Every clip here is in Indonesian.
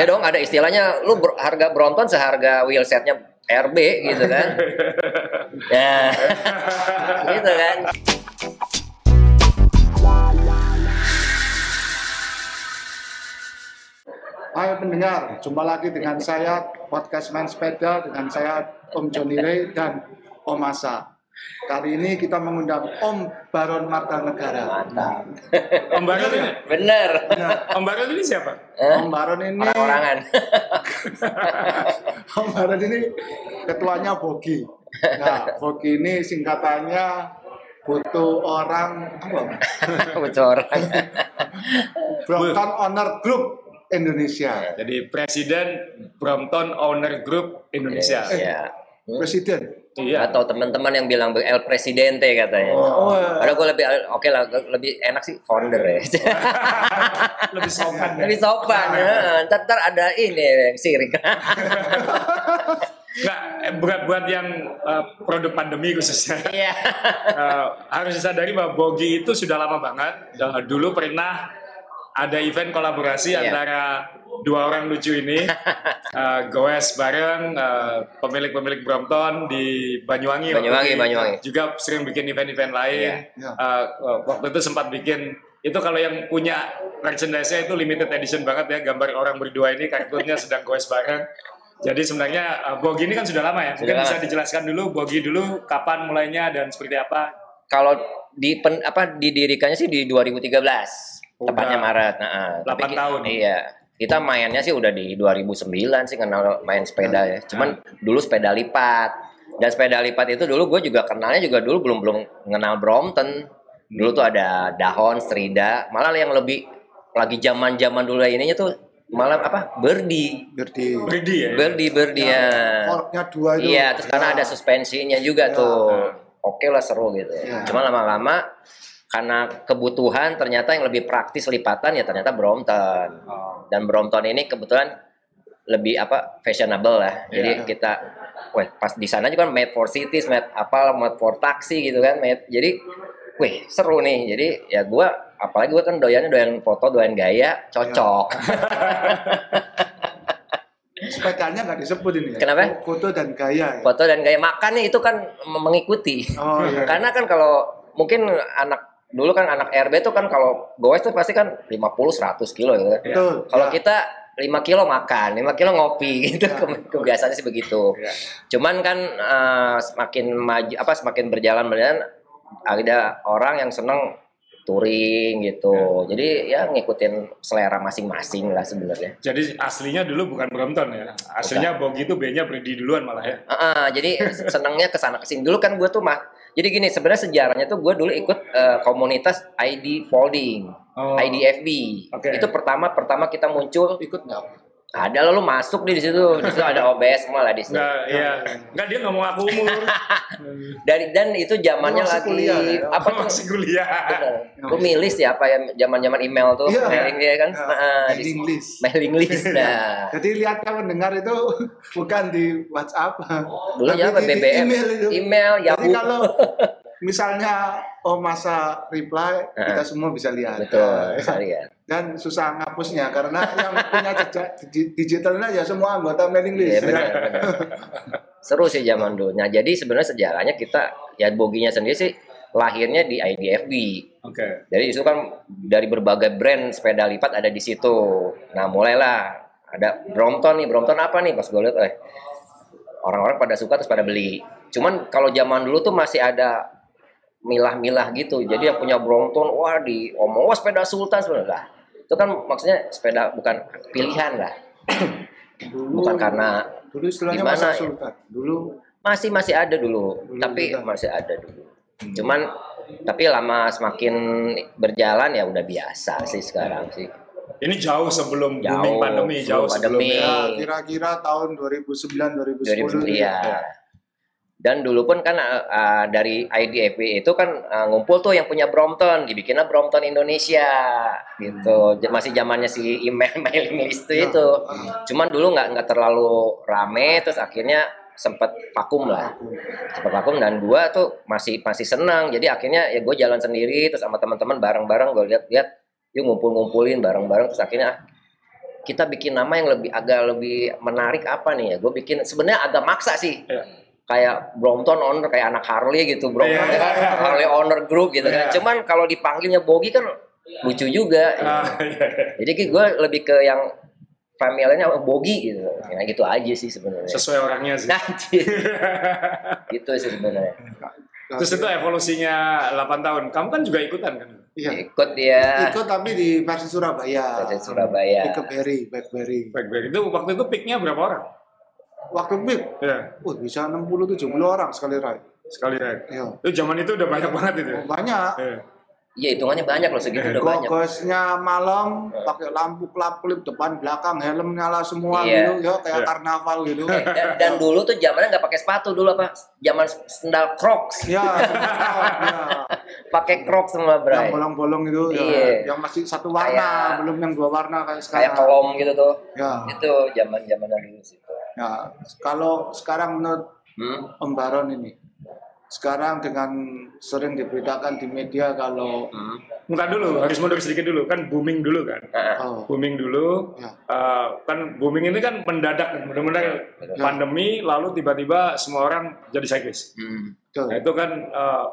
Ya dong ada istilahnya lu ber- harga Brompton seharga wheelsetnya RB gitu kan. ya. gitu kan. Hai pendengar, jumpa lagi dengan saya podcast main sepeda dengan saya Om Joni Ray dan Om Asa. Kali ini kita mengundang Om Baron Marta Negara. Mantap. Om Baron ini, Bener. Om Baron ini siapa? Eh? Om Baron ini, Orang-orangan. Om Baron ini ketuanya Bogi. Nah, Bogi ini singkatannya butuh orang apa? Betul orang. Brompton Owner Group Indonesia. Jadi Presiden Brompton Owner Group Indonesia. Iya. Presiden. Iya. Atau teman-teman yang bilang El Presidente katanya. Oh, Padahal gue lebih oke lah lebih enak sih founder ya. Lebih sopan. lebih sopan ya. Ntar, ntar ada ini sirik. Nggak, eh, buat buat yang eh, produk pandemi khususnya. Iya. Eh, harus disadari bahwa Bogi itu sudah lama banget. Dulu pernah ada event kolaborasi Iya. antara dua orang lucu ini, Eh, goes bareng eh, pemilik-pemilik Brompton di Banyuwangi. waktu Banyuwangi. Banyuwangi. Juga sering bikin event-event lain. Iya. Eh, waktu itu sempat bikin itu kalau yang punya merchandise-nya itu limited edition banget ya gambar orang berdua ini kartunnya sedang goes bareng. Jadi sebenarnya uh, Bogi ini kan sudah lama ya. Mungkin Sudah bisa lama. dijelaskan dulu Bogi dulu kapan mulainya dan seperti apa? Kalau di pen, apa didirikannya sih di 2013, tepatnya Udah. Maret. Nah, tapi 8 ki- tahun. Iya. Kita mainnya sih udah di 2009 sih kenal main sepeda ya. Cuman dulu sepeda lipat. Dan sepeda lipat itu dulu gue juga kenalnya juga dulu belum belum mengenal Brompton. Dulu tuh ada Dahon, Strida, malah yang lebih lagi zaman-zaman dulu ininya tuh malah apa? Berdi. Berdi. Brady ya. Berdi, Berdi ya. Forknya dua itu. Iya, terus karena Ya. ada suspensinya juga Ya. tuh. Oke lah seru gitu. Ya. Cuma lama-lama karena kebutuhan ternyata yang lebih praktis lipatan ya ternyata Brompton. Dan Brompton ini kebetulan lebih apa fashionable lah. Jadi Ya. kita weh pas di sana juga made for cities, made apa made for taxi gitu kan. Made, jadi weh seru nih. Jadi ya gua apalagi gua kan doyannya doyan foto, doyan gaya, cocok. Sepedanya nggak disebut ini ya? Kenapa? Foto dan gaya ya? foto dan gaya makannya itu kan mengikuti. Oh iya. Karena kan kalau mungkin anak dulu kan anak RB tuh kan kalau goes tuh pasti kan 50 100 kilo gitu kan. Betul. Kalau ya. kita 5 kilo makan, 5 kilo ngopi gitu ke- kebiasaannya sih begitu. Ya. Cuman kan eh, semakin maju apa semakin berjalan berjalan ada orang yang seneng touring gitu. Jadi ya ngikutin selera masing-masing lah sebenarnya. Jadi aslinya dulu bukan Brompton ya. Aslinya Bogi itu B-nya Brady duluan malah ya. Heeh, jadi senangnya ke sana ke sini dulu kan gue tuh mah jadi gini sebenarnya sejarahnya tuh gue dulu ikut eh, komunitas ID folding Oh. IDFB Oke. itu pertama pertama kita muncul ikut nggak? Ada lalu masuk nih di situ di situ ada OBS semua lah di situ Enggak, iya. Enggak dia nggak mau ngaku umur. dari dan itu zamannya lagi kuliah, ya? apa tuh Masih kuliah. Lu milis ya apa ya zaman-zaman email tuh Iya. mailing dia kan Ya, Heeh, di- mailing list. mailing list nah Jadi lihatnya mendengar itu bukan di WhatsApp. dulu tapi ya apa di- di BBM email itu. email Jadi Yahoo kalau misalnya oh masa reply kita semua bisa lihat. betul Ya. bisa lihat Dan susah ngapusnya karena yang punya jejak di- digitalnya ya semua anggota mailing Iya list. benar, ya. benar. Seru sih zaman dulu. Nah jadi sebenarnya sejarahnya kita ya boginya sendiri sih lahirnya di IDFB. Oke. Jadi itu kan dari berbagai brand sepeda lipat ada di situ. Nah mulailah ada Brompton nih. Brompton apa nih? Pas gue lihat, eh orang-orang pada suka terus pada beli. Cuman kalau zaman dulu tuh masih ada milah-milah gitu. Jadi yang punya Brompton, wah di omong wah sepeda Sultan sebenarnya. Itu kan maksudnya sepeda bukan pilihan lah. Dulu Bukan karena dulu istilahnya Gimana masa ya? Dulu masih masih ada dulu, Dulu tapi juga. masih ada dulu. Cuman tapi lama semakin berjalan ya udah biasa sih sekarang sih. Ini jauh sebelum Jauh, booming pandemi, jauh sebelum pandemi. ya kira-kira tahun 2009 2010 2010 ya. Dan dulu pun kan uh, dari IDFB itu kan uh, ngumpul tuh yang punya Brompton, dibikinlah Brompton Indonesia gitu. J- Masih zamannya si email mailing list Ya. itu. Cuman dulu nggak nggak terlalu rame, terus akhirnya sempat vakum lah. Sempat vakum dan gua tuh masih masih senang. Jadi akhirnya ya gue jalan sendiri terus sama teman-teman bareng-bareng gue lihat-lihat yuk ngumpul-ngumpulin bareng-bareng terus akhirnya ah, kita bikin nama yang lebih agak lebih menarik apa nih ya? Gue bikin sebenarnya agak maksa sih. Kayak Brompton owner kayak anak Harley gitu, Brompton Iya, kan iya, iya. Harley owner group gitu kan. Iya. Cuman kalau dipanggilnya Bogi kan lucu juga. Ah, iya. Jadi gue lebih ke yang familiarnya Bogi gitu. Ya gitu aja sih sebenarnya. Sesuai orangnya sih. Nah, gitu sih sebenarnya. Terus itu evolusinya 8 tahun. Kamu kan juga ikutan kan? Iya. Ikut dia Ikut tapi di versi Surabaya. dari Surabaya. Di Blackberry, Blackberry. Baik-baik. Itu waktu itu peaknya berapa orang? Waktu big, Ya, uh, bisa 60-70 orang sekali ride. sekali ride. Iya. Itu zaman itu udah banyak banget itu. Oh, banyak. Iya. Iya hitungannya banyak loh segitu udah banyak. Gogosnya malam, pakai lampu klap-klip depan belakang, helm nyala semua Iya. gitu, ya kayak Iya. karnaval gitu. Eh, dan, dan dulu tuh zamannya nggak pakai sepatu dulu apa? Zaman sendal Crocs, ya, ya. pakai Crocs semua yang bray. bolong-bolong itu, ya. Iya. yang masih satu warna, Kayak- belum yang dua warna kayak Kayak sekarang. kolom gitu tuh. Ya, Itu zaman zamannya dulu sih. Ya. Kalau sekarang menurut Hmm? Om Baron ini, sekarang dengan sering diberitakan di media kalau Hmm. Entar dulu, harus mundur sedikit dulu. Kan booming dulu kan. Nah, oh, Booming dulu. ya, Eh, kan booming ini kan mendadak kan. Benar-benar Betul. pandemi lalu tiba-tiba semua orang jadi cyclist. hmm. betul. Nah itu kan eh,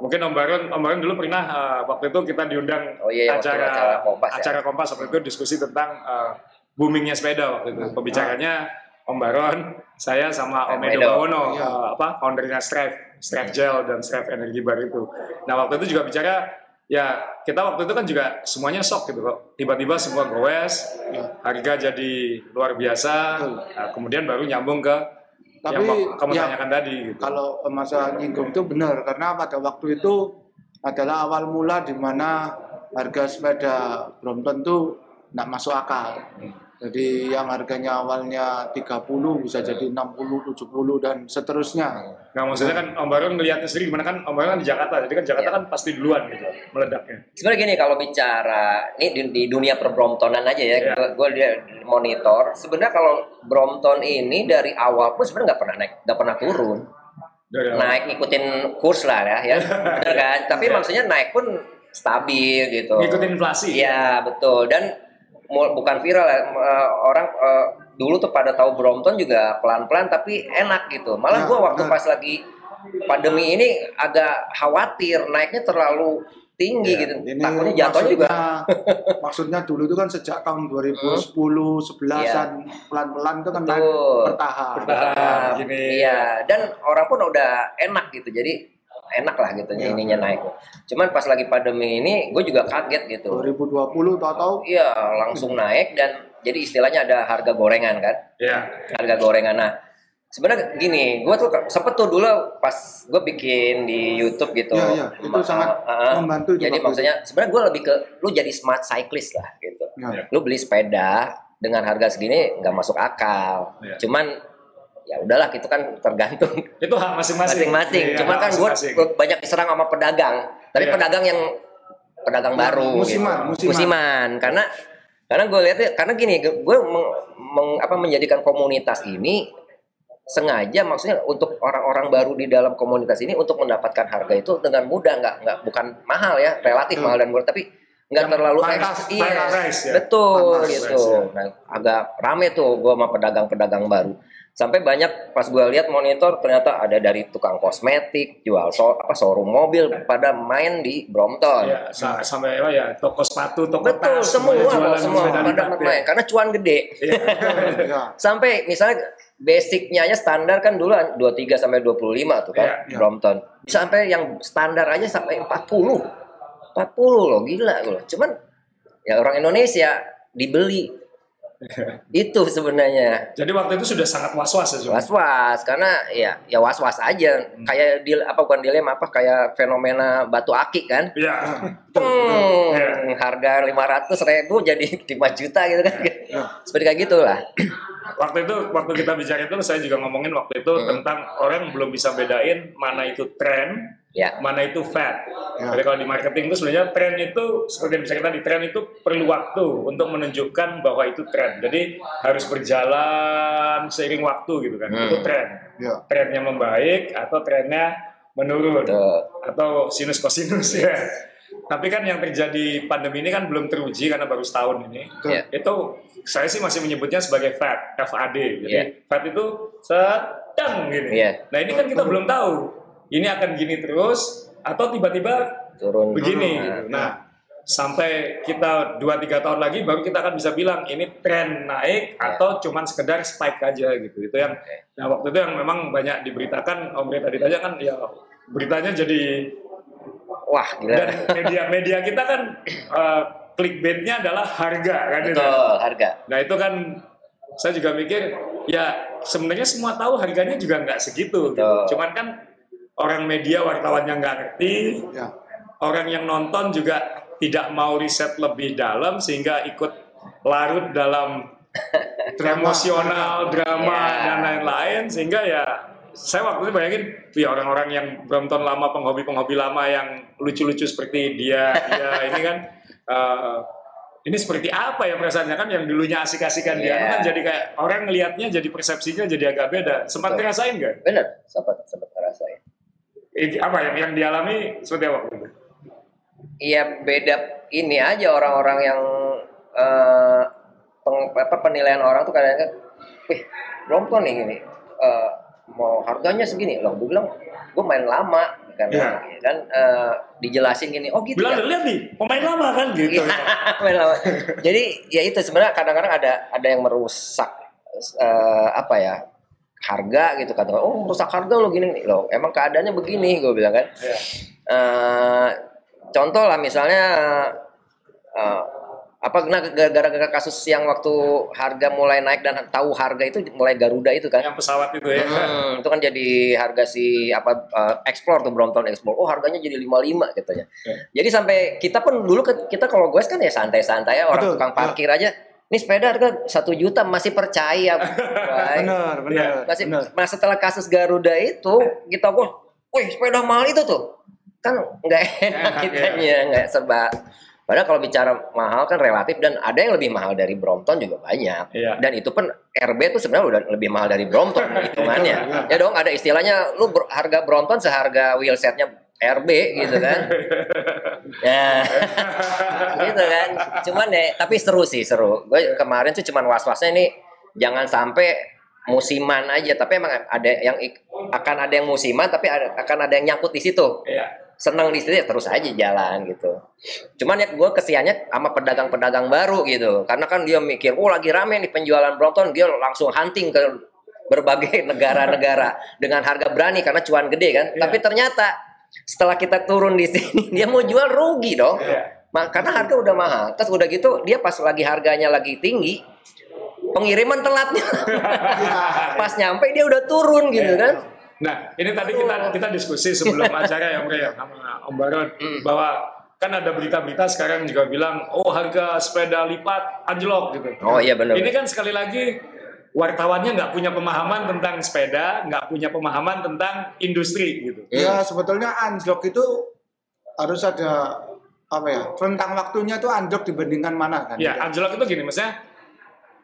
mungkin Om Baron, Om Baron dulu pernah eh, waktu itu kita diundang Oh iya, waktu acara acara Kompas ya. acara Kompas waktu itu diskusi tentang eh, boomingnya sepeda waktu itu. Pembicaranya Om Baron, saya sama Om Om Edo. Bawono, Iya. eh, apa foundernya Strive, Strive Gel dan Strive Energy Bar itu. Nah waktu itu juga bicara ya kita waktu itu kan juga semuanya shock gitu kok. Tiba-tiba semua goes, Ya. harga jadi luar biasa. Nah, kemudian baru nyambung ke Tapi yang kamu ya, tanyakan tadi gitu. kalau masa nyinggung itu benar karena pada waktu itu adalah awal mula di mana harga sepeda Brompton itu nggak masuk akal. Jadi yang harganya awalnya 30 bisa jadi 60, 70 dan seterusnya. Nah maksudnya kan Om Baron ngeliatnya sendiri gimana kan Om Baron kan di Jakarta, jadi kan Jakarta Iya. kan pasti duluan gitu meledaknya. Sebenarnya gini kalau bicara ini di, di dunia per Bromptonan aja ya, Iya. gue dia monitor. Sebenarnya kalau Brompton ini dari awal pun sebenarnya nggak pernah naik, nggak pernah turun. Dari awal. naik ngikutin kurs lah ya, ya. Bener kan? Tapi Iya. maksudnya naik pun stabil gitu. Ngikutin inflasi. Iya betul dan bukan viral ya eh, orang eh, dulu tuh pada tahu Brompton juga pelan-pelan tapi enak gitu. Malah Ya, gua waktu benar. pas lagi pandemi ini agak khawatir naiknya terlalu tinggi Ya, gitu. Ini Takutnya jatuhnya juga maksudnya, dulu itu kan sejak tahun 2010, 11-an pelan-pelan itu kan naik Betul. bertahap. Bertahap. Nah, gini. Iya, dan orang pun udah enak gitu. Jadi enak lah gitu Iya. ininya naik. Cuman pas lagi pandemi ini gue juga kaget gitu. 2020 tahu-tahu Iya, langsung naik dan jadi istilahnya ada harga gorengan kan? Iya. Harga gorengan. Nah, sebenarnya gini, gue tuh sempet tuh dulu pas gue bikin di YouTube gitu. Iya, iya, itu Ma- sangat uh, uh, membantu Jadi waktu maksudnya sebenarnya gue lebih ke lu jadi smart cyclist lah gitu. Ya. Lu beli sepeda dengan harga segini nggak masuk akal. Iya. Cuman ya udahlah itu kan tergantung Itu hak masing-masing. masing-masing. Iya, Cuman kan gue banyak diserang sama pedagang. Tapi Iya. pedagang yang pedagang Yang baru musiman, gitu. musiman. karena karena gue lihat karena gini gue meng- meng- apa menjadikan komunitas ini sengaja maksudnya untuk orang-orang baru di dalam komunitas ini untuk mendapatkan harga itu dengan mudah nggak nggak bukan mahal ya relatif Hmm. mahal dan murah tapi nggak terlalu pantas, iya, pantas ya. betul Pantas gitu ya. nah, agak rame tuh gue sama pedagang-pedagang baru sampai banyak pas gue lihat monitor ternyata ada dari tukang kosmetik jual so, apa showroom mobil pada main di Brompton Iya, sa- sampai apa ya toko sepatu, toko betul tas, semua jualan semua pada lipat, ya. main karena cuan gede Iya. ya. sampai misalnya basicnya aja standar kan dulu 23 sampai 25 tuh kan Iya, iya. Brompton sampai yang standar aja sampai 40 40 loh gila loh cuman ya orang Indonesia dibeli itu sebenarnya Jadi waktu itu sudah sangat was-was ya, was-was karena ya ya was-was aja kayak di apa bukan dilema apa kayak fenomena batu aki kan Iya. Hmm, Iya. harga 500 ribu jadi 5 juta gitu kan Ya. seperti kayak gitulah Waktu itu waktu kita bicara itu saya juga ngomongin waktu itu Hmm. tentang orang belum bisa bedain mana itu tren, ya mana itu fad. Ya. Jadi kalau di marketing itu sebenarnya tren itu seperti yang bisa kita di tren itu perlu waktu untuk menunjukkan bahwa itu tren. Jadi harus berjalan seiring waktu gitu kan. Hmm. Itu tren. Ya. Trennya membaik atau trennya menurun Betul. atau sinus kosinus ya. Tapi kan yang terjadi pandemi ini kan belum teruji karena baru setahun ini. Iya. Itu saya sih masih menyebutnya sebagai FAD, FAD. Jadi Iya. FAD itu sedang gini. Iya. Nah ini kan kita belum tahu. Ini akan gini terus atau tiba-tiba turun begini. Nah, gitu. Nah, sampai kita 2-3 tahun lagi baru kita akan bisa bilang ini tren naik Ya. atau cuman sekedar spike aja gitu. Itu yang nah waktu itu yang memang banyak diberitakan Om Ray tadi tanya kan ya beritanya jadi wah gila dan media media kita kan eh, clickbaitnya adalah harga kan itu. betul harga Nah itu kan saya juga mikir ya sebenarnya semua tahu harganya juga nggak segitu. Gitu. Cuman kan orang media wartawannya nggak ngerti, Ya. orang yang nonton juga tidak mau riset lebih dalam sehingga ikut larut dalam Drama. emosional, drama Ya. dan lain-lain sehingga ya saya waktu itu bayangin ya orang-orang yang Brompton lama, penghobi-penghobi lama yang lucu-lucu seperti dia, dia ini kan eh, ini seperti apa ya perasaannya kan yang dulunya asik-asikan dia Ya. kan jadi kayak orang ngelihatnya jadi persepsinya jadi agak beda. Sempat Betul. ngerasain nggak? bener sempat sempat ngerasain Apa yang yang dialami seperti apa waktu itu? Iya beda ini aja orang-orang yang eh, peng- apa, penilaian orang tuh kadang-kadang, wih Brompton nih gini, eh, mau harganya segini loh, gue bilang gue main lama kan, Iya. kan eh, dijelasin gini, oh gitu Bilang ya. lihat nih pemain lama kan gitu. Iya, main lama. Jadi ya itu sebenarnya kadang-kadang ada ada yang merusak eh, apa ya harga gitu kata oh merusak harga lo gini nih lo emang keadaannya begini gue bilang kan Iya. Eh, contoh lah misalnya eh, apa nah, gara-gara kasus yang waktu harga mulai naik dan tahu harga itu mulai Garuda itu kan Yang pesawat itu ya. Hmm, itu kan jadi harga si apa eh, Explore tuh Brompton Explore. Oh, harganya jadi 55 katanya. Ya. Jadi sampai kita pun dulu kita kalau gue kan ya santai-santai ya orang Betul, tukang parkir aja. Ini sepeda harga satu juta masih percaya. Benar, benar. masih benar. nah setelah kasus Garuda itu kita kok, wih sepeda mahal itu tuh kan nggak enak kitanya nggak serba. Padahal kalau bicara mahal kan relatif dan ada yang lebih mahal dari Brompton juga banyak. Iya. Dan itu pun RB tuh sebenarnya udah lebih mahal dari Brompton hitungannya. Iya. ya dong ada istilahnya lu harga Brompton seharga wheelsetnya RB gitu kan. ya. gitu kan. Cuman ya tapi seru sih seru. Gue kemarin tuh cuman was-wasnya ini jangan sampai musiman aja tapi emang ada yang akan ada yang musiman tapi ada, akan ada yang nyangkut di situ Iya. senang di situ ya terus aja jalan gitu. Cuman ya gue kesiannya sama pedagang-pedagang baru gitu, karena kan dia mikir, oh lagi rame nih penjualan Brompton, dia langsung hunting ke berbagai negara-negara dengan harga berani karena cuan gede kan. Iya. Tapi ternyata setelah kita turun di sini dia mau jual rugi dong. Ma- karena harga udah mahal. Terus udah gitu dia pas lagi harganya lagi tinggi, pengiriman telatnya. pas nyampe dia udah turun gitu Iya. kan. Nah, ini tadi kita kita diskusi sebelum acara ya Om ya, sama Om Baron Hmm. bahwa kan ada berita-berita sekarang juga bilang oh harga sepeda lipat anjlok gitu. Oh iya benar. Ini kan sekali lagi wartawannya nggak punya pemahaman tentang sepeda, nggak punya pemahaman tentang industri gitu. Ya sebetulnya anjlok itu harus ada apa ya rentang waktunya itu anjlok dibandingkan mana kan? Ya, anjlok itu gini, maksudnya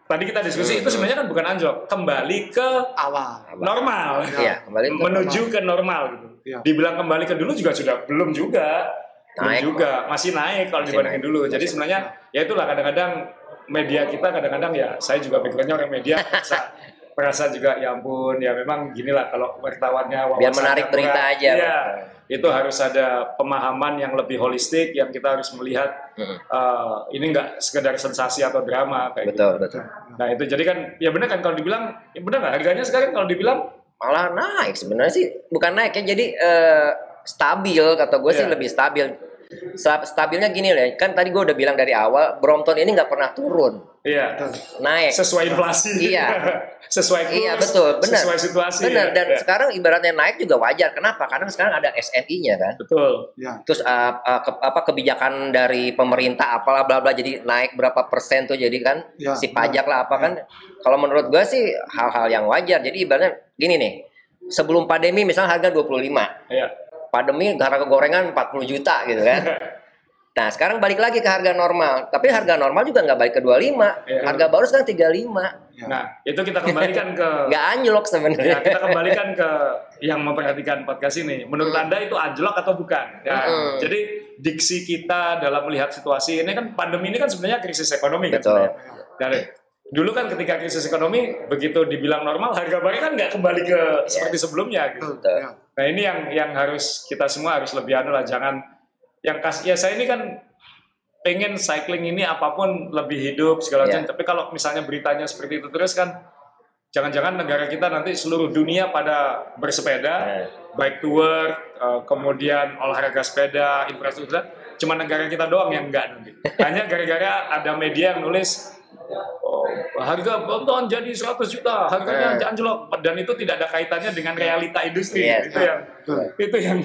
tadi kita Hmm, diskusi itu sebenarnya kan bukan anjlok, kembali ke Awal. normal. Iya, kembali ke menuju ke normal gitu. Iya. Dibilang kembali ke dulu juga sudah belum juga. Belum Naik. juga, masih naik kalau Masih dibandingin naik. dulu. Jadi sebenarnya ya itulah kadang-kadang media kita kadang-kadang ya saya juga pikirannya orang media merasa, merasa juga ya ampun ya memang gini lah kalau wartawannya Biar menarik berita kurang. aja. Iya. Itu harus ada pemahaman yang lebih holistik yang kita harus melihat eh, ini enggak sekedar sensasi atau drama kayak gitu. Betul, betul. Nah itu jadi kan ya benar kan kalau dibilang ya benar nggak harganya sekarang kalau dibilang malah naik sebenarnya sih bukan naik ya jadi eh, stabil kata gue sih Iya. lebih stabil Sta- stabilnya gini loh kan tadi gue udah bilang dari awal Brompton ini nggak pernah turun iya naik sesuai inflasi. Iya. sesuai kurs, iya betul benar Sesuai situasi. benar ya. dan Ya. sekarang ibaratnya naik juga wajar kenapa karena sekarang ada SNI-nya kan betul. Ya. terus eh, eh, ke- apa kebijakan dari pemerintah apalah bla bla jadi naik berapa persen tuh jadi kan Ya, si pajak lah apa kan kalau menurut gue sih hal-hal yang wajar jadi ibaratnya gini nih sebelum pandemi misalnya harga 25 Iya. Pandemi harga gorengan 40 juta gitu kan. Nah sekarang balik lagi ke harga normal, tapi harga normal juga nggak balik ke 25, Iya. harga baru sekarang 35. Ya. Nah, itu kita kembalikan ke nggak anjlok ya, sebenarnya. kita kembalikan ke yang memperhatikan podcast ini. Menurut Anda itu anjlok atau bukan? Ya, Hmm. Jadi diksi kita dalam melihat situasi ini kan pandemi ini kan sebenarnya krisis ekonomi kan Betul. sebenarnya. Dari dulu kan ketika krisis ekonomi begitu dibilang normal harga barang kan nggak kembali ke seperti sebelumnya gitu. Betul. Ya. Nah ini yang yang harus kita semua harus lebih anu lah jangan yang kas ya saya ini kan pengen cycling ini apa pun lebih hidup segala Iya. macam. Tapi kalau misalnya beritanya seperti itu terus kan jangan-jangan negara kita nanti seluruh dunia pada bersepeda Nah, baik to work eh, kemudian olahraga sepeda infrastruktur cuma negara kita doang yang enggak nanti hanya gara-gara ada media yang nulis oh, harga bonton jadi 100 juta harganya Eh. anjlok. Dan itu tidak ada kaitannya dengan realita industri. Iya. itu yang Betul. itu yang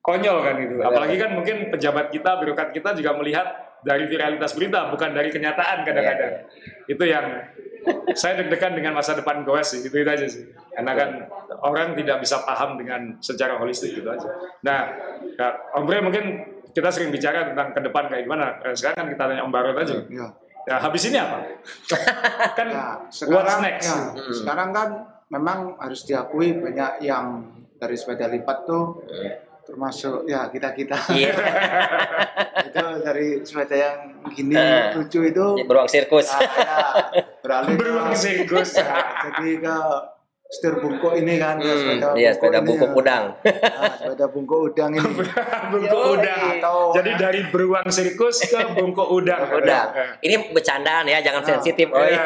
konyol kan itu. Apalagi kan mungkin pejabat kita birokrat kita juga melihat dari viralitas berita bukan dari kenyataan kadang-kadang. Itu yang saya deg-degan dengan masa depan goes sih itu, itu aja sih. Karena kan orang tidak bisa paham dengan secara holistik gitu aja. Nah ya, Om Bre mungkin kita sering bicara tentang ke depan kayak gimana. Sekarang kan kita tanya Om Barot aja. Ya. Ya habis ini apa kan Ya, what's sekarang, next ya, Hmm. sekarang kan memang harus diakui banyak yang dari sepeda lipat tuh termasuk ya kita kita Iya, itu dari sepeda yang gini Eh. lucu itu beruang sirkus. ah, ya, beralih ke beruang sirkus jadi ke setir bungkuk ini kan ya, Hmm, iya sepeda ini, bungkuk ya. udang. Nah, sepeda bungkuk udang ini bungkuk Yoi. udang atau jadi dari beruang sirkus ke bungkuk udang Udang. Ya. Ini bercandaan ya, jangan Ah. sensitif. Oh Iya. iya.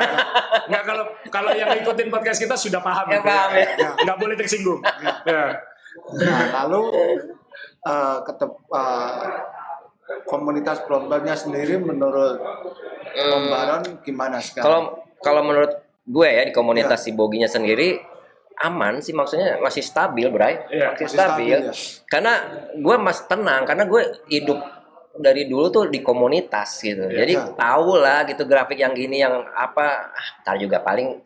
Nggak kalau kalau yang ngikutin podcast kita sudah paham. Ya, paham, ya. Nggak boleh tersinggung. Ya. Nah, lalu eh, ketep- eh, komunitas Bromptonnya sendiri menurut Om Baron gimana sekarang? Kalau kalau menurut gue ya di komunitas si Boginya sendiri aman sih maksudnya masih stabil, Bray. Iya, masih masih stabil. stabil, ya. Karena gue masih tenang karena gue hidup dari dulu tuh di komunitas gitu. Jadi Iya. tahu lah gitu grafik yang gini yang apa ah, ntar juga paling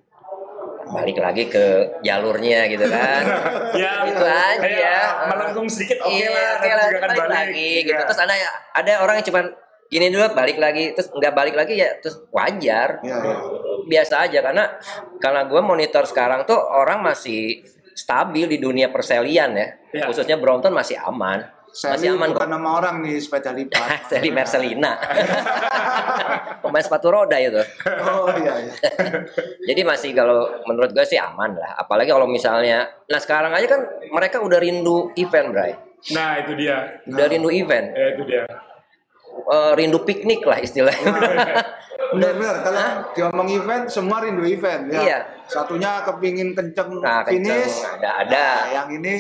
balik lagi ke jalurnya gitu kan. Ya, Itu aja. kayak melengkung sedikit oke Iya, lah, nanti lah, juga kan balik, balik. lagi gitu. Iya. Terus ada ada orang yang cuman gini dulu balik lagi terus nggak balik lagi ya terus wajar Ya, ya. Biasa aja karena karena gue monitor sekarang tuh orang masih stabil di dunia perselian ya. Iya. khususnya Brompton masih aman. Masih Sally aman bukan kok. nama orang nih sepeda lipat. Sally Marcelina. Pemain sepatu roda itu. Oh iya, iya. jadi masih kalau menurut gue sih aman lah. Apalagi kalau misalnya nah sekarang aja kan mereka udah rindu event Bray. Nah, itu dia. udah rindu event. Ya, itu dia. Eh, rindu piknik lah istilahnya Benar-benar kalau diomong event semua rindu event ya. Iya. Satunya kepingin kenceng Nah, kenceng. finish. Ada- ada. Nah, yang ini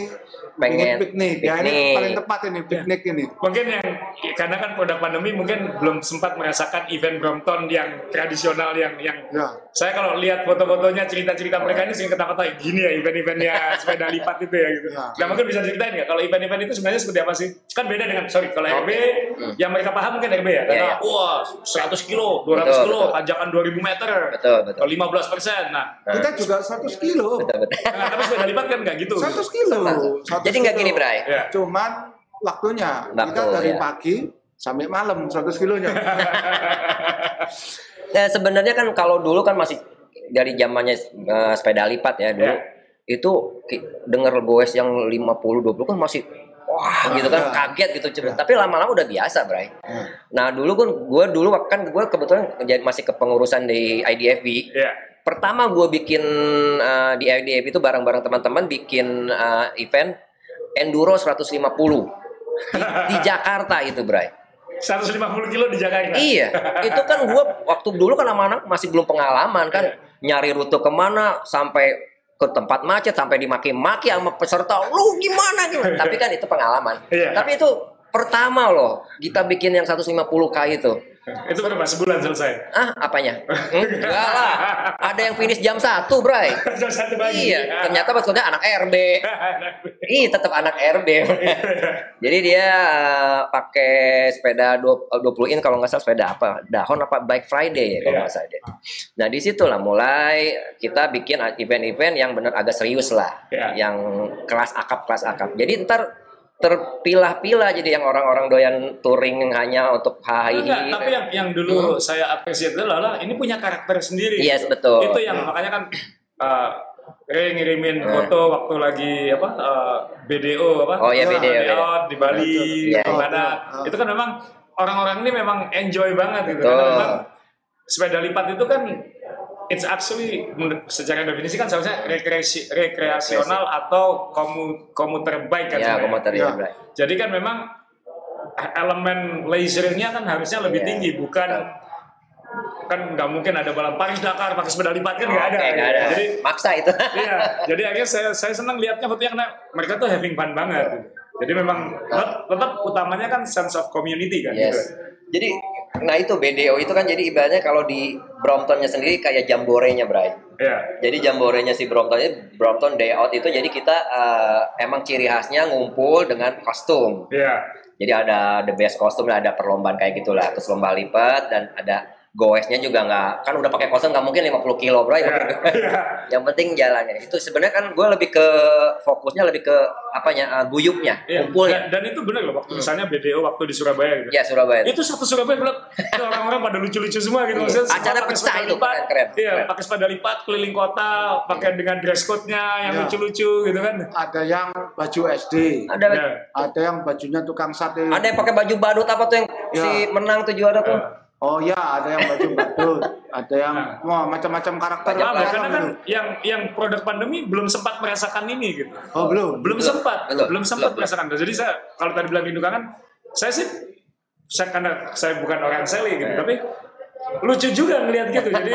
Pengen pengen piknik. Ya ini piknik. paling tepat ini piknik ini. Mungkin yang karena kan produk pandemi mungkin belum sempat merasakan event Brompton yang tradisional yang yang Ya. saya kalau lihat foto-fotonya cerita-cerita mereka ini sering ketawa-ketawa gini ya event-eventnya sepeda lipat itu ya gitu. Ya. Nah mungkin bisa ceritain nggak kalau event-event itu sebenarnya seperti apa sih? Kan beda dengan sorry kalau RB yang mereka paham mungkin RB ya karena Iya, iya. wah 100 kilo, 200 Betul, kilo, betul. tanjakan 2000 meter, betul betul atau 15 persen. Nah, Nah. Kita juga 100 kilo. betul betul nah, tapi sepeda lipat kan nggak gitu. 100 kilo. 100 jadi nggak gini Bray Ya. Cuman waktunya kita Waktu, dari ya. pagi sampai malam 100 kilonya. Nah, sebenarnya kan kalau dulu kan masih dari zamannya eh, sepeda lipat ya dulu Ya. itu denger goes yang 50 20 kan masih wah gitu kan Ya. kaget gitu Cuma- tapi lama-lama udah biasa Bray. Nah, dulu kan gue dulu kan gue kebetulan masih kepengurusan di IDFB. Iya. Pertama gue bikin eh, di IDFB itu bareng-bareng teman-teman bikin eh, event enduro 150 di, di Jakarta itu Bray. 150 kilo di Jakarta. Iya, itu kan gua waktu dulu kan sama anak masih belum pengalaman kan nyari rute ke mana sampai ke tempat macet sampai dimaki-maki sama peserta lu gimana gitu. Tapi kan itu pengalaman. Iya. Tapi itu pertama loh kita bikin yang 150k itu. Itu berapa sebulan selesai? Ah, apanya? Enggak lah. Ada yang finish jam 1, Bray. Jam satu pagi. Iya, ternyata maksudnya anak RB. Ih, tetap anak RB. Jadi dia eh, pakai sepeda 20 in kalau nggak salah sepeda apa? Dahon apa Bike Friday ya kalau Iya. nggak salah dia. Nah, di situlah mulai kita bikin event-event yang benar agak serius lah. Iya. Yang kelas akap kelas akap. Jadi ntar terpilah-pilah jadi yang orang-orang doyan touring hanya untuk Enggak, tapi yang yang dulu saya apresiasi adalah ini punya karakter sendiri. Hmm. Yes, betul. Itu yang makanya kan uh, Ray ngirimin Hmm. foto waktu lagi apa uh, BDO apa? Oh ya Ya, beda ya. Day out di Bali, Iya. di mana Oh, oh. itu kan memang orang-orang ini memang enjoy banget gitu. Betul. Karena memang sepeda lipat itu kan it's actually secara definisi kan seharusnya rekreasi, rekreasional atau komu, komuter bike kan Ya, komuter Ya. ya. Jadi kan memang elemen leisure-nya kan harusnya lebih Iya. tinggi, bukan kan nggak mungkin ada balap Paris Dakar pakai sepeda lipat kan nggak ada. Oke, nggak ada. Jadi Maksa itu. iya, jadi akhirnya saya saya senang lihatnya fotonya karena mereka tuh having fun banget. gitu. Jadi memang tetap, tetap utamanya kan sense of community kan. Yes. Gitu. Jadi nah itu BDO itu kan jadi ibaratnya kalau di Bromptonnya sendiri kayak jamborenya, Bray. Iya. Jadi jamborenya si Brompton itu Brompton Day Out itu jadi kita eh, emang ciri khasnya ngumpul dengan kostum. Iya. Jadi ada the best kostum ada perlombaan kayak gitulah, terus lomba lipat dan ada goesnya juga nggak kan udah pakai kostum nggak mungkin 50 kilo bro Iya. Iya. yang penting jalannya itu sebenarnya kan gue lebih ke fokusnya lebih ke apanya uh, guyupnya Iya. kumpulnya Dan, dan itu benar loh waktu misalnya BDO waktu di Surabaya gitu. ya Surabaya Itu satu Surabaya bilang "Ini orang-orang pada lucu-lucu semua gitu Iya. maksudnya. semua Acara pecah itu, lipat. keren, keren, Iya, keren. pakai sepeda lipat keliling kota, pakai dengan dress code-nya yang Iya. lucu-lucu gitu kan. Ada yang baju SD, ada Iya. ada yang bajunya tukang sate. ada yang pakai baju badut apa tuh yang Ya. si menang tuh juara tuh Iya. Oh ya, ada yang baju badut, ada yang Nah. wah macam-macam karakter. Lah, Karena kan gitu. yang yang produk pandemi belum sempat merasakan ini gitu. Oh belum. Belum Betul. sempat, Betul. belum sempat Betul. merasakan. Jadi saya kalau tadi bilang rindu kangen, saya sih saya karena saya bukan orang seli gitu, Iya. tapi lucu juga ngelihat gitu. Jadi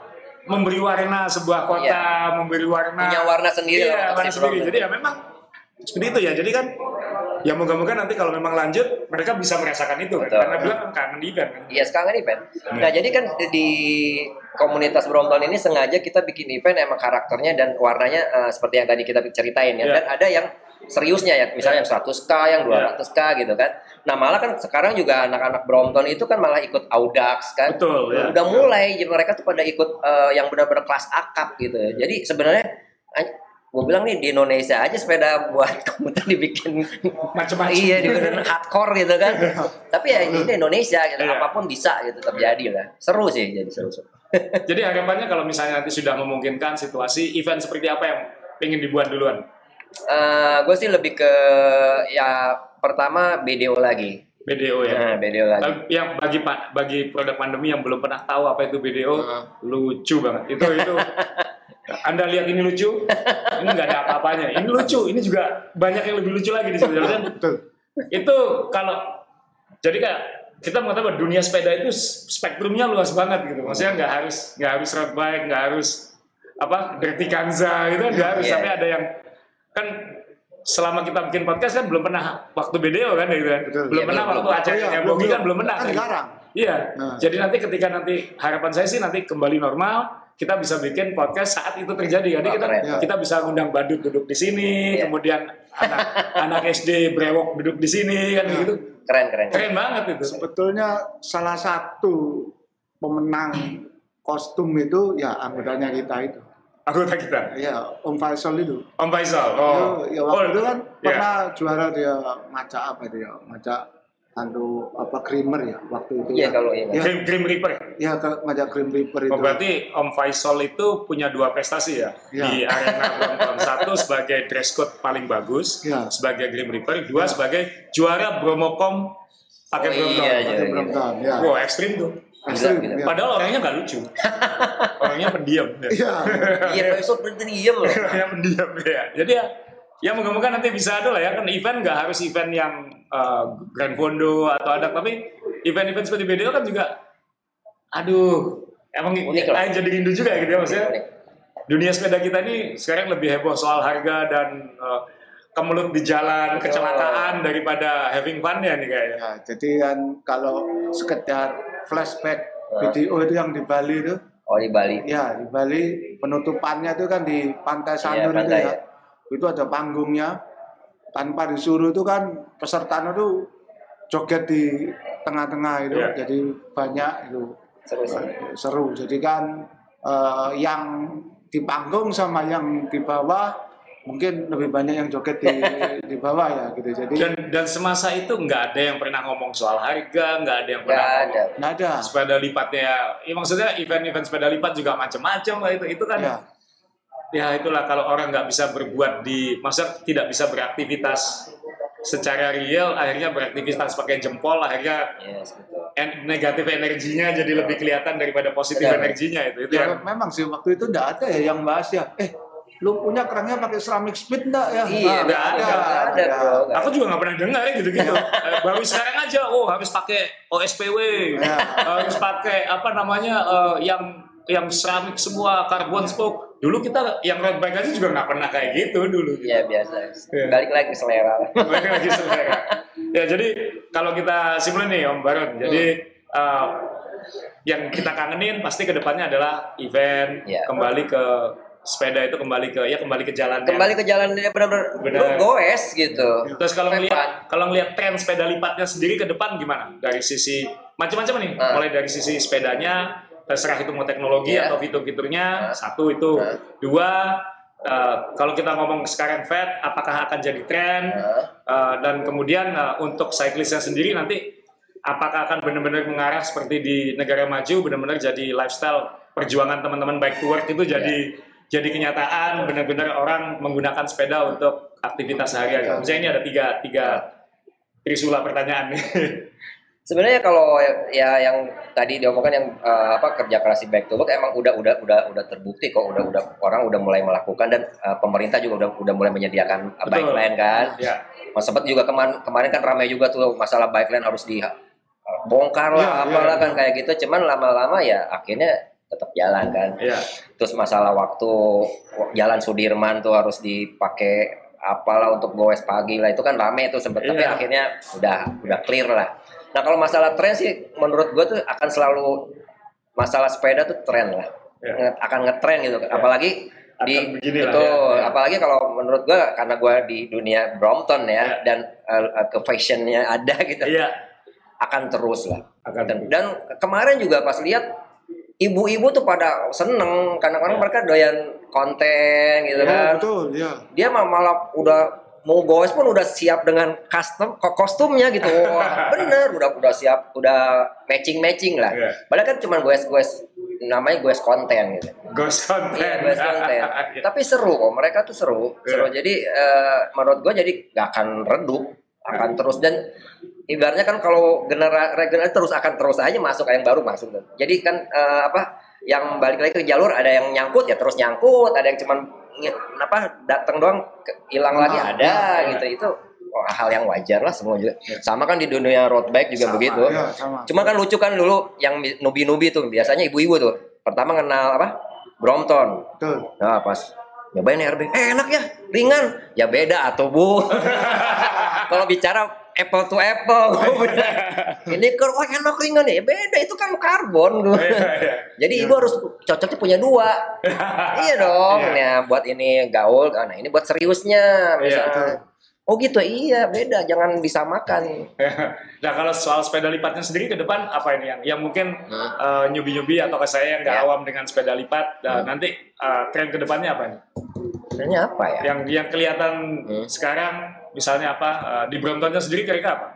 memberi warna sebuah kota, Iya. memberi warna punya warna sendiri lah Iya, warna sendiri. Jadi ya memang seperti itu ya. Jadi kan ya moga-moga nanti kalau memang lanjut mereka bisa merasakan itu kan. Karena bilang kan kangen event kan. Iya sekarang kan event. Nah jadi kan di komunitas Brompton ini sengaja kita bikin event emang karakternya dan warnanya eh, seperti yang tadi kita ceritain ya. Iya. Dan ada yang seriusnya ya, misalnya yang 100k, yang Iya. 200k gitu kan. Nah malah kan sekarang juga anak-anak Brompton itu kan malah ikut Audax kan. Betul ya. Udah mulai mereka tuh pada ikut eh, yang benar-benar kelas akap gitu. ya. Jadi sebenarnya gue bilang nih di Indonesia aja sepeda buat komuter dibikin Macam-macam. iya dibikin hardcore gitu kan tapi ya ini di Indonesia gitu Iya. apa pun bisa gitu terjadi lah seru sih jadi seru, seru. Jadi harapannya kalau misalnya nanti sudah memungkinkan situasi event seperti apa yang ingin dibuat duluan? gue Eh, sih lebih ke ya pertama BDO lagi BDO ya. nah, BDO lagi Tapi yang bagi bagi produk pandemi yang belum pernah tahu apa itu BDO, Hmm. lucu banget. Itu itu Anda lihat ini lucu, ini nggak ada apa-apanya. Ini lucu, ini juga banyak yang lebih lucu lagi di kan Betul. itu kalau jadi kayak kita mengatakan bahwa dunia sepeda itu spektrumnya luas banget gitu. Maksudnya nggak harus nggak harus road bike, nggak harus apa dirty kanza gitu kan nggak harus Iya. sampai ada yang kan selama kita bikin podcast kan belum pernah waktu video kan gitu kan. Betul. Belum Iya, pernah belum, waktu Oh, iya, Bogi belum, kan belum pernah. Kan jarang. Iya. Nah. Jadi nanti ketika nanti harapan saya sih nanti kembali normal kita bisa bikin podcast saat itu terjadi. Jadi Wah, kita keren. Iya. kita bisa undang badut duduk di sini, Iya. kemudian anak anak SD brewok duduk di sini kan Iya. gitu. keren keren Keren banget itu. Sebetulnya salah satu pemenang kostum itu ya anggotanya kita itu. Anggota kita. Ya Om Faisal itu. Om Faisal. Oh. Ya, ya waktu Oh, itu kan iya. pernah juara dia maca apa dia? Maca anu apa creamer ya waktu itu. iya ya. kalau iya Ya, Grim, Grim Reaper. ya ke maca cream reaper itu. Oh, berarti Om Faisal itu punya dua prestasi ya Iya. di arena Brompton. Satu sebagai dress code paling bagus, Iya. sebagai Grim Reaper. Dua Iya. sebagai juara Bromocom pakai Oh, Brompton. iya, Pakai iya. Brompton, ya. Wow, ekstrim tuh. Ekstrim, ya. Padahal orangnya nggak lucu. orangnya pendiam. Ya. Iya. iya berhenti diem loh orangnya pendiam ya. Jadi ya, ya moga-moga nanti bisa ada lah ya kan event nggak harus event yang uh, grand fondo atau ada tapi event-event seperti BDO kan juga aduh emang Unik lah. eh, jadi rindu juga gitu ya maksudnya Unik. dunia sepeda kita ini sekarang lebih heboh soal harga dan uh, kemelut di jalan kecelakaan daripada having fun ya nih kayaknya Ya, jadi kan kalau sekedar flashback video itu yang di Bali itu, oh di Bali ya di Bali penutupannya itu kan di Pantai Sanur itu pantai, ya. ya. Itu ada panggungnya. Tanpa disuruh itu kan peserta itu joget di tengah-tengah itu, Iya. jadi banyak itu seru sih seru. Jadi kan eh, yang di panggung sama yang di bawah mungkin lebih banyak yang joget di di bawah ya gitu. Jadi Dan dan semasa itu nggak ada yang pernah ngomong soal harga, nggak ada yang Nggak pernah ada. ngomong nggak ada. sepeda lipatnya. Ya maksudnya event-event sepeda lipat juga macam-macam lah itu. Itu kan Ya, ya itulah kalau orang nggak bisa berbuat di masa tidak bisa beraktivitas secara real akhirnya beraktivitas pakai jempol akhirnya Yes, betul. en- negatif energinya jadi lebih kelihatan daripada positif Benar. energinya itu itu ya yang memang sih waktu itu nggak ada ya yang bahas ya. Eh, lu punya kerangnya pakai ceramic speed nggak ya? Iya, Nah, nggak ada, nggak ada, bro. Aku juga nggak pernah dengar ya gitu-gitu Eh, baru sekarang aja oh harus pakai OSPW Ya. harus pakai apa namanya eh, yang yang seramik semua karbon spoke dulu kita yang road bike aja juga nggak pernah kayak gitu dulu Iya biasa. Iya. Balik lagi selera. Balik lagi selera. ya jadi kalau kita simpulin nih Om Baron, jadi uh, yang kita kangenin pasti ke depannya adalah event, Iya. kembali ke sepeda itu kembali ke ya kembali ke jalannya. Kembali ke jalan dia benar-benar Benar. lu goes gitu. Terus kalau ngelihat kalau ngelihat tren sepeda lipatnya sendiri ke depan gimana? Dari sisi macam-macam nih, Ah. mulai dari sisi sepedanya, terserah itu mau teknologi Iya. atau fitur-fiturnya, Ah. satu itu, Ah. dua uh, kalau kita ngomong sekarang fat, apakah akan jadi tren? Uh, dan kemudian uh, untuk cyclistnya sendiri nanti apakah akan benar-benar mengarah seperti di negara maju benar-benar jadi lifestyle perjuangan teman-teman bike to work itu jadi jadi kenyataan benar-benar orang menggunakan sepeda untuk aktivitas sehari-hari. Misalnya ini ada tiga tiga trisula pertanyaan nih. Sebenarnya kalau ya yang tadi diomongkan yang eh, apa kerja keras di back to work emang udah udah udah udah terbukti kok udah udah orang udah mulai melakukan dan eh, pemerintah juga udah udah mulai menyediakan eh, Betul. bike lane kan. ya, Mas sempat juga kemarin kemarin kan ramai juga tuh masalah bike lane harus di eh, bongkar lah Iya, apalah iya. kan kayak gitu. Cuman lama-lama ya akhirnya tetap jalan kan. ya, Terus masalah waktu jalan Sudirman tuh harus dipakai apalah untuk goes pagi lah itu kan rame tuh sempet tapi Iya. akhirnya udah udah clear lah. Nah kalau masalah tren sih menurut gue tuh akan selalu masalah sepeda tuh tren lah. Nge- akan ngetren gitu. Apalagi di beginilah, itu ya, ya. apalagi kalau menurut gue karena gue di dunia Brompton ya Ya. dan uh, ke fashionnya ada gitu. Iya, akan terus lah. Akan dan, dan kemarin juga pas lihat ibu-ibu tuh pada seneng. Karena kadang mereka doyan konten gitu Oh, kan. betul, ya. dia malah udah mau goes pun udah siap dengan custom ko- kostumnya gitu Wah, bener udah udah siap udah matching matching lah Iya. padahal kan cuma goes goes namanya goes konten gitu ghost content. Iya, goes konten. Tapi seru kok, mereka tuh seru. Seru. Iya. Jadi eh, menurut gue jadi gak akan redup, akan terus dan ibaratnya kan kalau genera regenerasi terus akan terus aja masuk yang baru masuk. Jadi kan eh, apa yang balik lagi ke jalur ada yang nyangkut ya terus nyangkut, ada yang cuman apa datang doang hilang lagi Hilang, ada ya. gitu itu oh, hal yang wajar lah semua juga. Sama kan di dunia road bike juga Sama, begitu. Ya, sama. Cuma kan lucu kan dulu yang nubi-nubi tuh biasanya ibu-ibu tuh. Pertama kenal apa? Brompton. Betul. Nah pas nyobain RB, eh enak ya, ringan. Ya beda atau bu. Kalau bicara apple to apple, ini kan wah enak ringan ya, beda itu kan karbon. gua. Iya, iya. Jadi ibu harus cocoknya punya dua. iya dong, Iya. nah buat ini gaul, nah ini buat seriusnya. Iya. Oh gitu, iya beda, jangan disamakan. nah kalau soal sepeda lipatnya sendiri ke depan apa ini yang yang mungkin Hmm. nyubi-nyubi atau ke saya yang nggak Ya. awam dengan sepeda lipat nah, Hmm. nanti eh, tren ke depannya apa nih? Sebenarnya apa ya? Yang yang kelihatan Hmm. sekarang misalnya apa eh, di Bromptonnya sendiri kira-kira apa?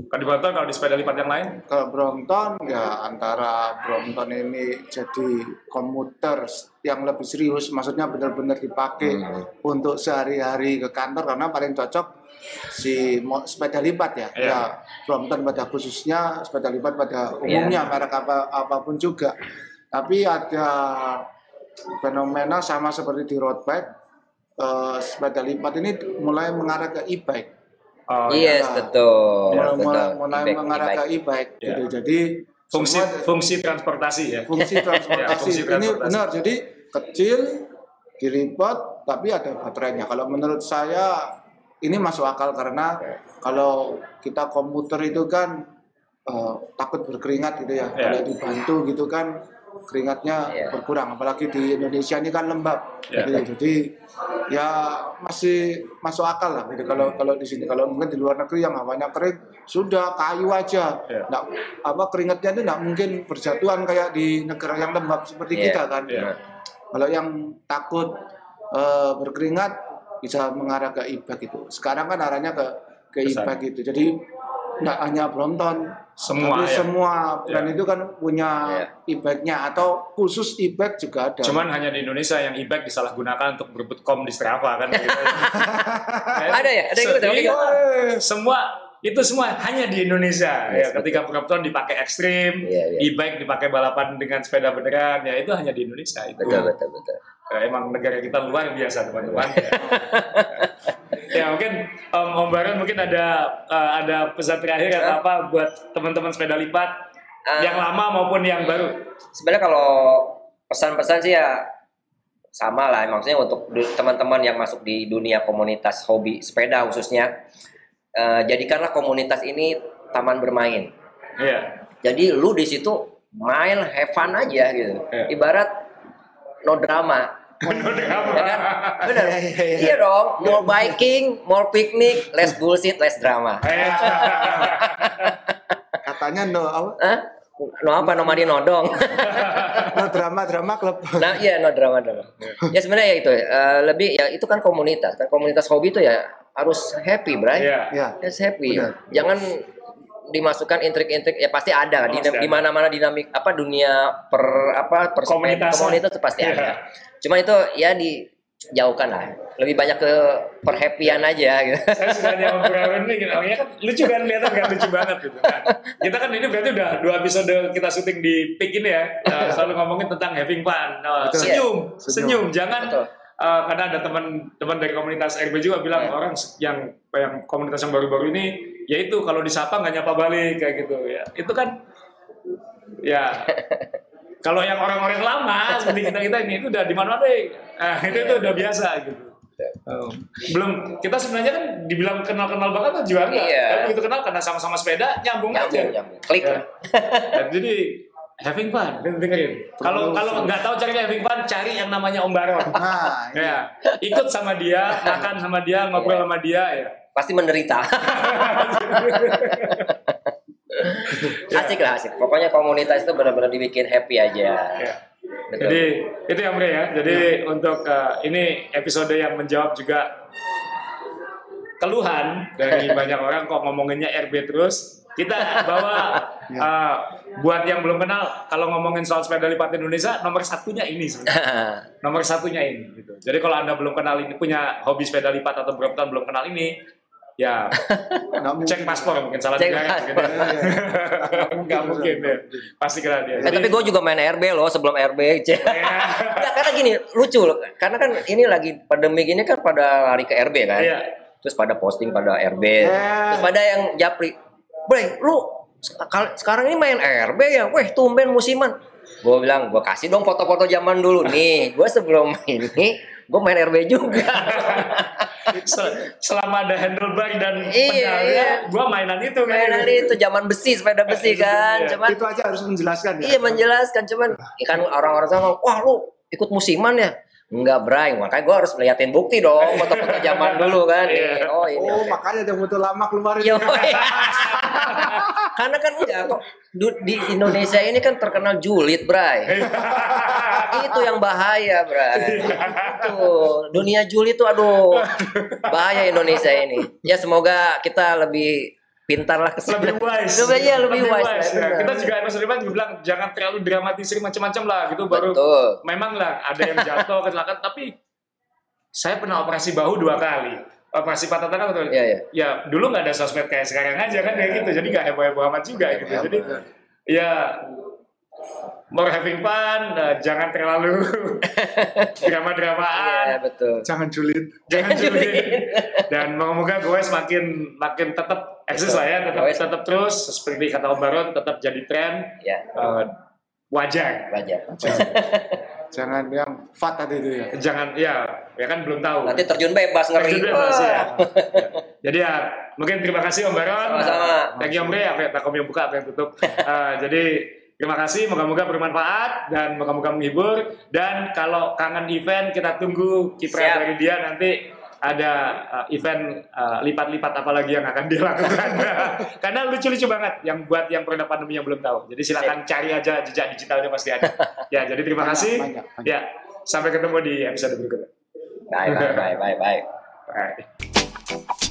Kalau di Brompton kalau di sepeda lipat yang lain? Ke Brompton ya antara Brompton ini jadi komuter yang lebih serius, maksudnya benar-benar dipakai Hmm. untuk sehari-hari ke kantor karena paling cocok si sepeda lipat ya. Iya. Ya Brompton pada khususnya, sepeda lipat pada umumnya merek apa apa pun juga. Tapi ada fenomena sama seperti di road bike, eh, sepeda lipat ini mulai mengarah ke e-bike. Oh, Yes, ya. betul. mulai, betul. mulai, mulai E-bike, mengarah e-bike. ke e-bike Ya. gitu. Jadi fungsi semua fungsi transportasi ya. fungsi transportasi Ya, fungsi ini transportasi. benar. Jadi kecil, dilipat, tapi ada baterainya. Kalau menurut saya ini masuk akal karena kalau kita komputer itu kan eh, takut berkeringat gitu ya. Ya. Kalau dibantu gitu kan keringatnya Ya. berkurang. Apalagi di Indonesia ini kan lembab. Ya. gitu. Jadi ya masih masuk akal lah gitu kalau kalau di sini kalau mungkin di luar negeri yang hawanya kering sudah kayu aja Ya. nggak apa keringatnya itu nggak mungkin berjatuhan kayak di negara yang lembab seperti Iya. kita kan Iya. kalau yang takut eh, berkeringat bisa mengarah ke e-bike itu. Sekarang kan arahnya ke ke Ke sana. e-bike itu. Jadi nggak hanya Brompton, Semua tapi ya. semua brand itu kan punya Ya. e-bike-nya atau khusus e-bike juga ada. Cuman hanya di Indonesia yang e-bike disalahgunakan untuk berebut kom di Strava kan. gitu. Ada ya? Ada yang gitu? Iya. Eh, semua itu semua hanya di Indonesia Yes, ya ketika Brompton dipakai ekstrim Iya, iya. e-bike dipakai balapan dengan sepeda beneran ya itu hanya di Indonesia itu Betul, betul, betul. Eh, emang negara kita luar biasa teman-teman. Ya mungkin Om, Om Baron mungkin ada eh, ada pesan terakhir atau apa buat teman-teman sepeda lipat? Ah. yang lama maupun yang baru? Sebenarnya kalau pesan-pesan sih ya sama lah. Maksudnya untuk teman-teman yang masuk di dunia komunitas hobi sepeda khususnya eh, jadikanlah komunitas ini taman bermain. Iya. Jadi lu di situ main have fun aja gitu. Iya. ibarat no drama. Ya kan benar Iya, iya, iya. iya dong more biking more picnic less bullshit less drama Eh, katanya no apa? Hah? no apa no mandi nodong No drama drama klub. Nah, iya no drama drama. Ya sebenarnya ya itu eh, lebih ya itu kan komunitas. Kan komunitas hobi itu ya harus happy, Bray. Iya Ya. Harus happy. Benar. Jangan dimasukkan intrik-intrik ya pasti ada ada. di mana-mana dinamik apa dunia per apa per Komunitas. komunitas itu pasti Iya. ada. Cuma itu ya dijauhkan lah. Lebih banyak ke perhappian aja gitu. saya suka dia ngobrol ini gitu. Orangnya kan lucu kan kelihatan kan lucu banget gitu. Nah, kita kan ini berarti udah dua episode kita syuting di Peak ini ya. Nah, selalu ngomongin tentang having fun. Nah, Betul. senyum, Senyum. senyum, jangan Betul. eh, karena ada teman-teman dari komunitas RB juga bilang Ya. orang yang yang komunitas yang baru-baru ini yaitu kalau disapa nggak nyapa balik kayak gitu ya. Itu kan ya kalau yang orang-orang lama seperti kita kita ini itu udah di mana deh. Nah, itu itu udah biasa gitu. Um, belum kita sebenarnya kan dibilang kenal-kenal banget kan juga enggak. Iya. Tapi begitu kenal karena sama-sama sepeda nyambung, aja. Nyambung, nyambung. Klik Ya. Dan jadi having fun, kan dengerin. Kalau kalau nggak tahu caranya having fun, cari yang namanya Om Baron. Nah, ini. ya, ikut sama dia, makan sama dia, ngobrol sama dia ya. Pasti menderita. Ya. asik lah asik. Pokoknya komunitas itu benar-benar dibikin happy aja. Ya. Betul. Jadi itu yang ya. Jadi untuk uh, ini episode yang menjawab juga keluhan dari banyak orang kok ngomonginnya RB terus. Kita bawa Ya. uh, buat yang belum kenal kalau ngomongin soal sepeda lipat Indonesia nomor satunya ini sebenarnya. nomor satunya ini gitu. Jadi kalau anda belum kenal ini punya hobi sepeda lipat atau Brompton belum kenal ini ya cek paspor mungkin salah Cek negara paspor. gitu. Iya, iya. Nggak mungkin ya. Pasti kenal dia. Eh, tapi gue juga main RB loh sebelum RB. Cek. Ya. Karena gini lucu loh. Karena kan ini lagi pandemi gini kan pada lari ke RB kan. Iya. Terus pada posting pada RB. Eh. Terus pada yang japri. Bre, lu sekarang ini main RB ya? Weh, tumben musiman. Gue bilang, gue kasih dong foto-foto zaman dulu nih. Gue sebelum ini, gue main RB juga. Se- selama ada handlebar dan Iya, pedalnya, iya. gua mainan itu kan. Mainan itu zaman besi, sepeda besi kan. Iya. Cuman Itu aja harus menjelaskan ya. Iya menjelaskan cuman ya kan orang-orang sama wah lu ikut musiman ya enggak Bray. Makanya gue harus liatin bukti dong foto-foto zaman dulu kan. Iya. oh ini. Oh, makanya ada foto lama keluar Yo, ini. karena kan enggak kok di Indonesia ini kan terkenal julid Bray. Itu yang bahaya Bray. Itu dunia julid tuh aduh. Bahaya Indonesia ini. Ya semoga kita lebih pintar lah ke sana. lebih wise. lebih, ya, lebih, wise, lah, ya. Kita juga episode depan juga bilang jangan terlalu dramatisir macam-macam lah gitu. Baru betul. memang lah ada yang jatuh kecelakaan. Tapi saya pernah operasi bahu dua kali. Operasi patah tangan betul. Iya, iya. ya dulu nggak ada sosmed kayak sekarang aja kan kayak gitu. Jadi nggak heboh heboh amat juga gitu. Iya, jadi ya more having fun eh, jangan terlalu drama dramaan Iya betul. Jangan julid. jangan julid. dan moga-moga gue semakin makin tetap eksis lah ya tetap tetap terus seperti kata Om Baron tetap jadi tren. Ya. Eh, wajar. Wajar. Jangan yang fat tadi itu ya. jangan ya ya kan belum tahu. Nanti terjun bebas ngeri. Terjun bebas, ya. jadi ya mungkin terima kasih Om Baron. Sama-sama. thank you Om Bre apa tak yang buka apa yang tutup. Eh, jadi terima kasih. Moga-moga bermanfaat dan moga-moga menghibur. Dan kalau kangen event kita tunggu kiprah dari dia nanti ada uh, event uh, lipat-lipat apa lagi yang akan dia lakukan karena lucu-lucu banget yang buat yang produk pandemi yang belum tahu. Jadi silakan cari aja jejak digitalnya pasti ada. Ya jadi terima Banyak, kasih. banyak, banyak. ya sampai ketemu di episode berikutnya. Bye bye bye bye bye. Bye.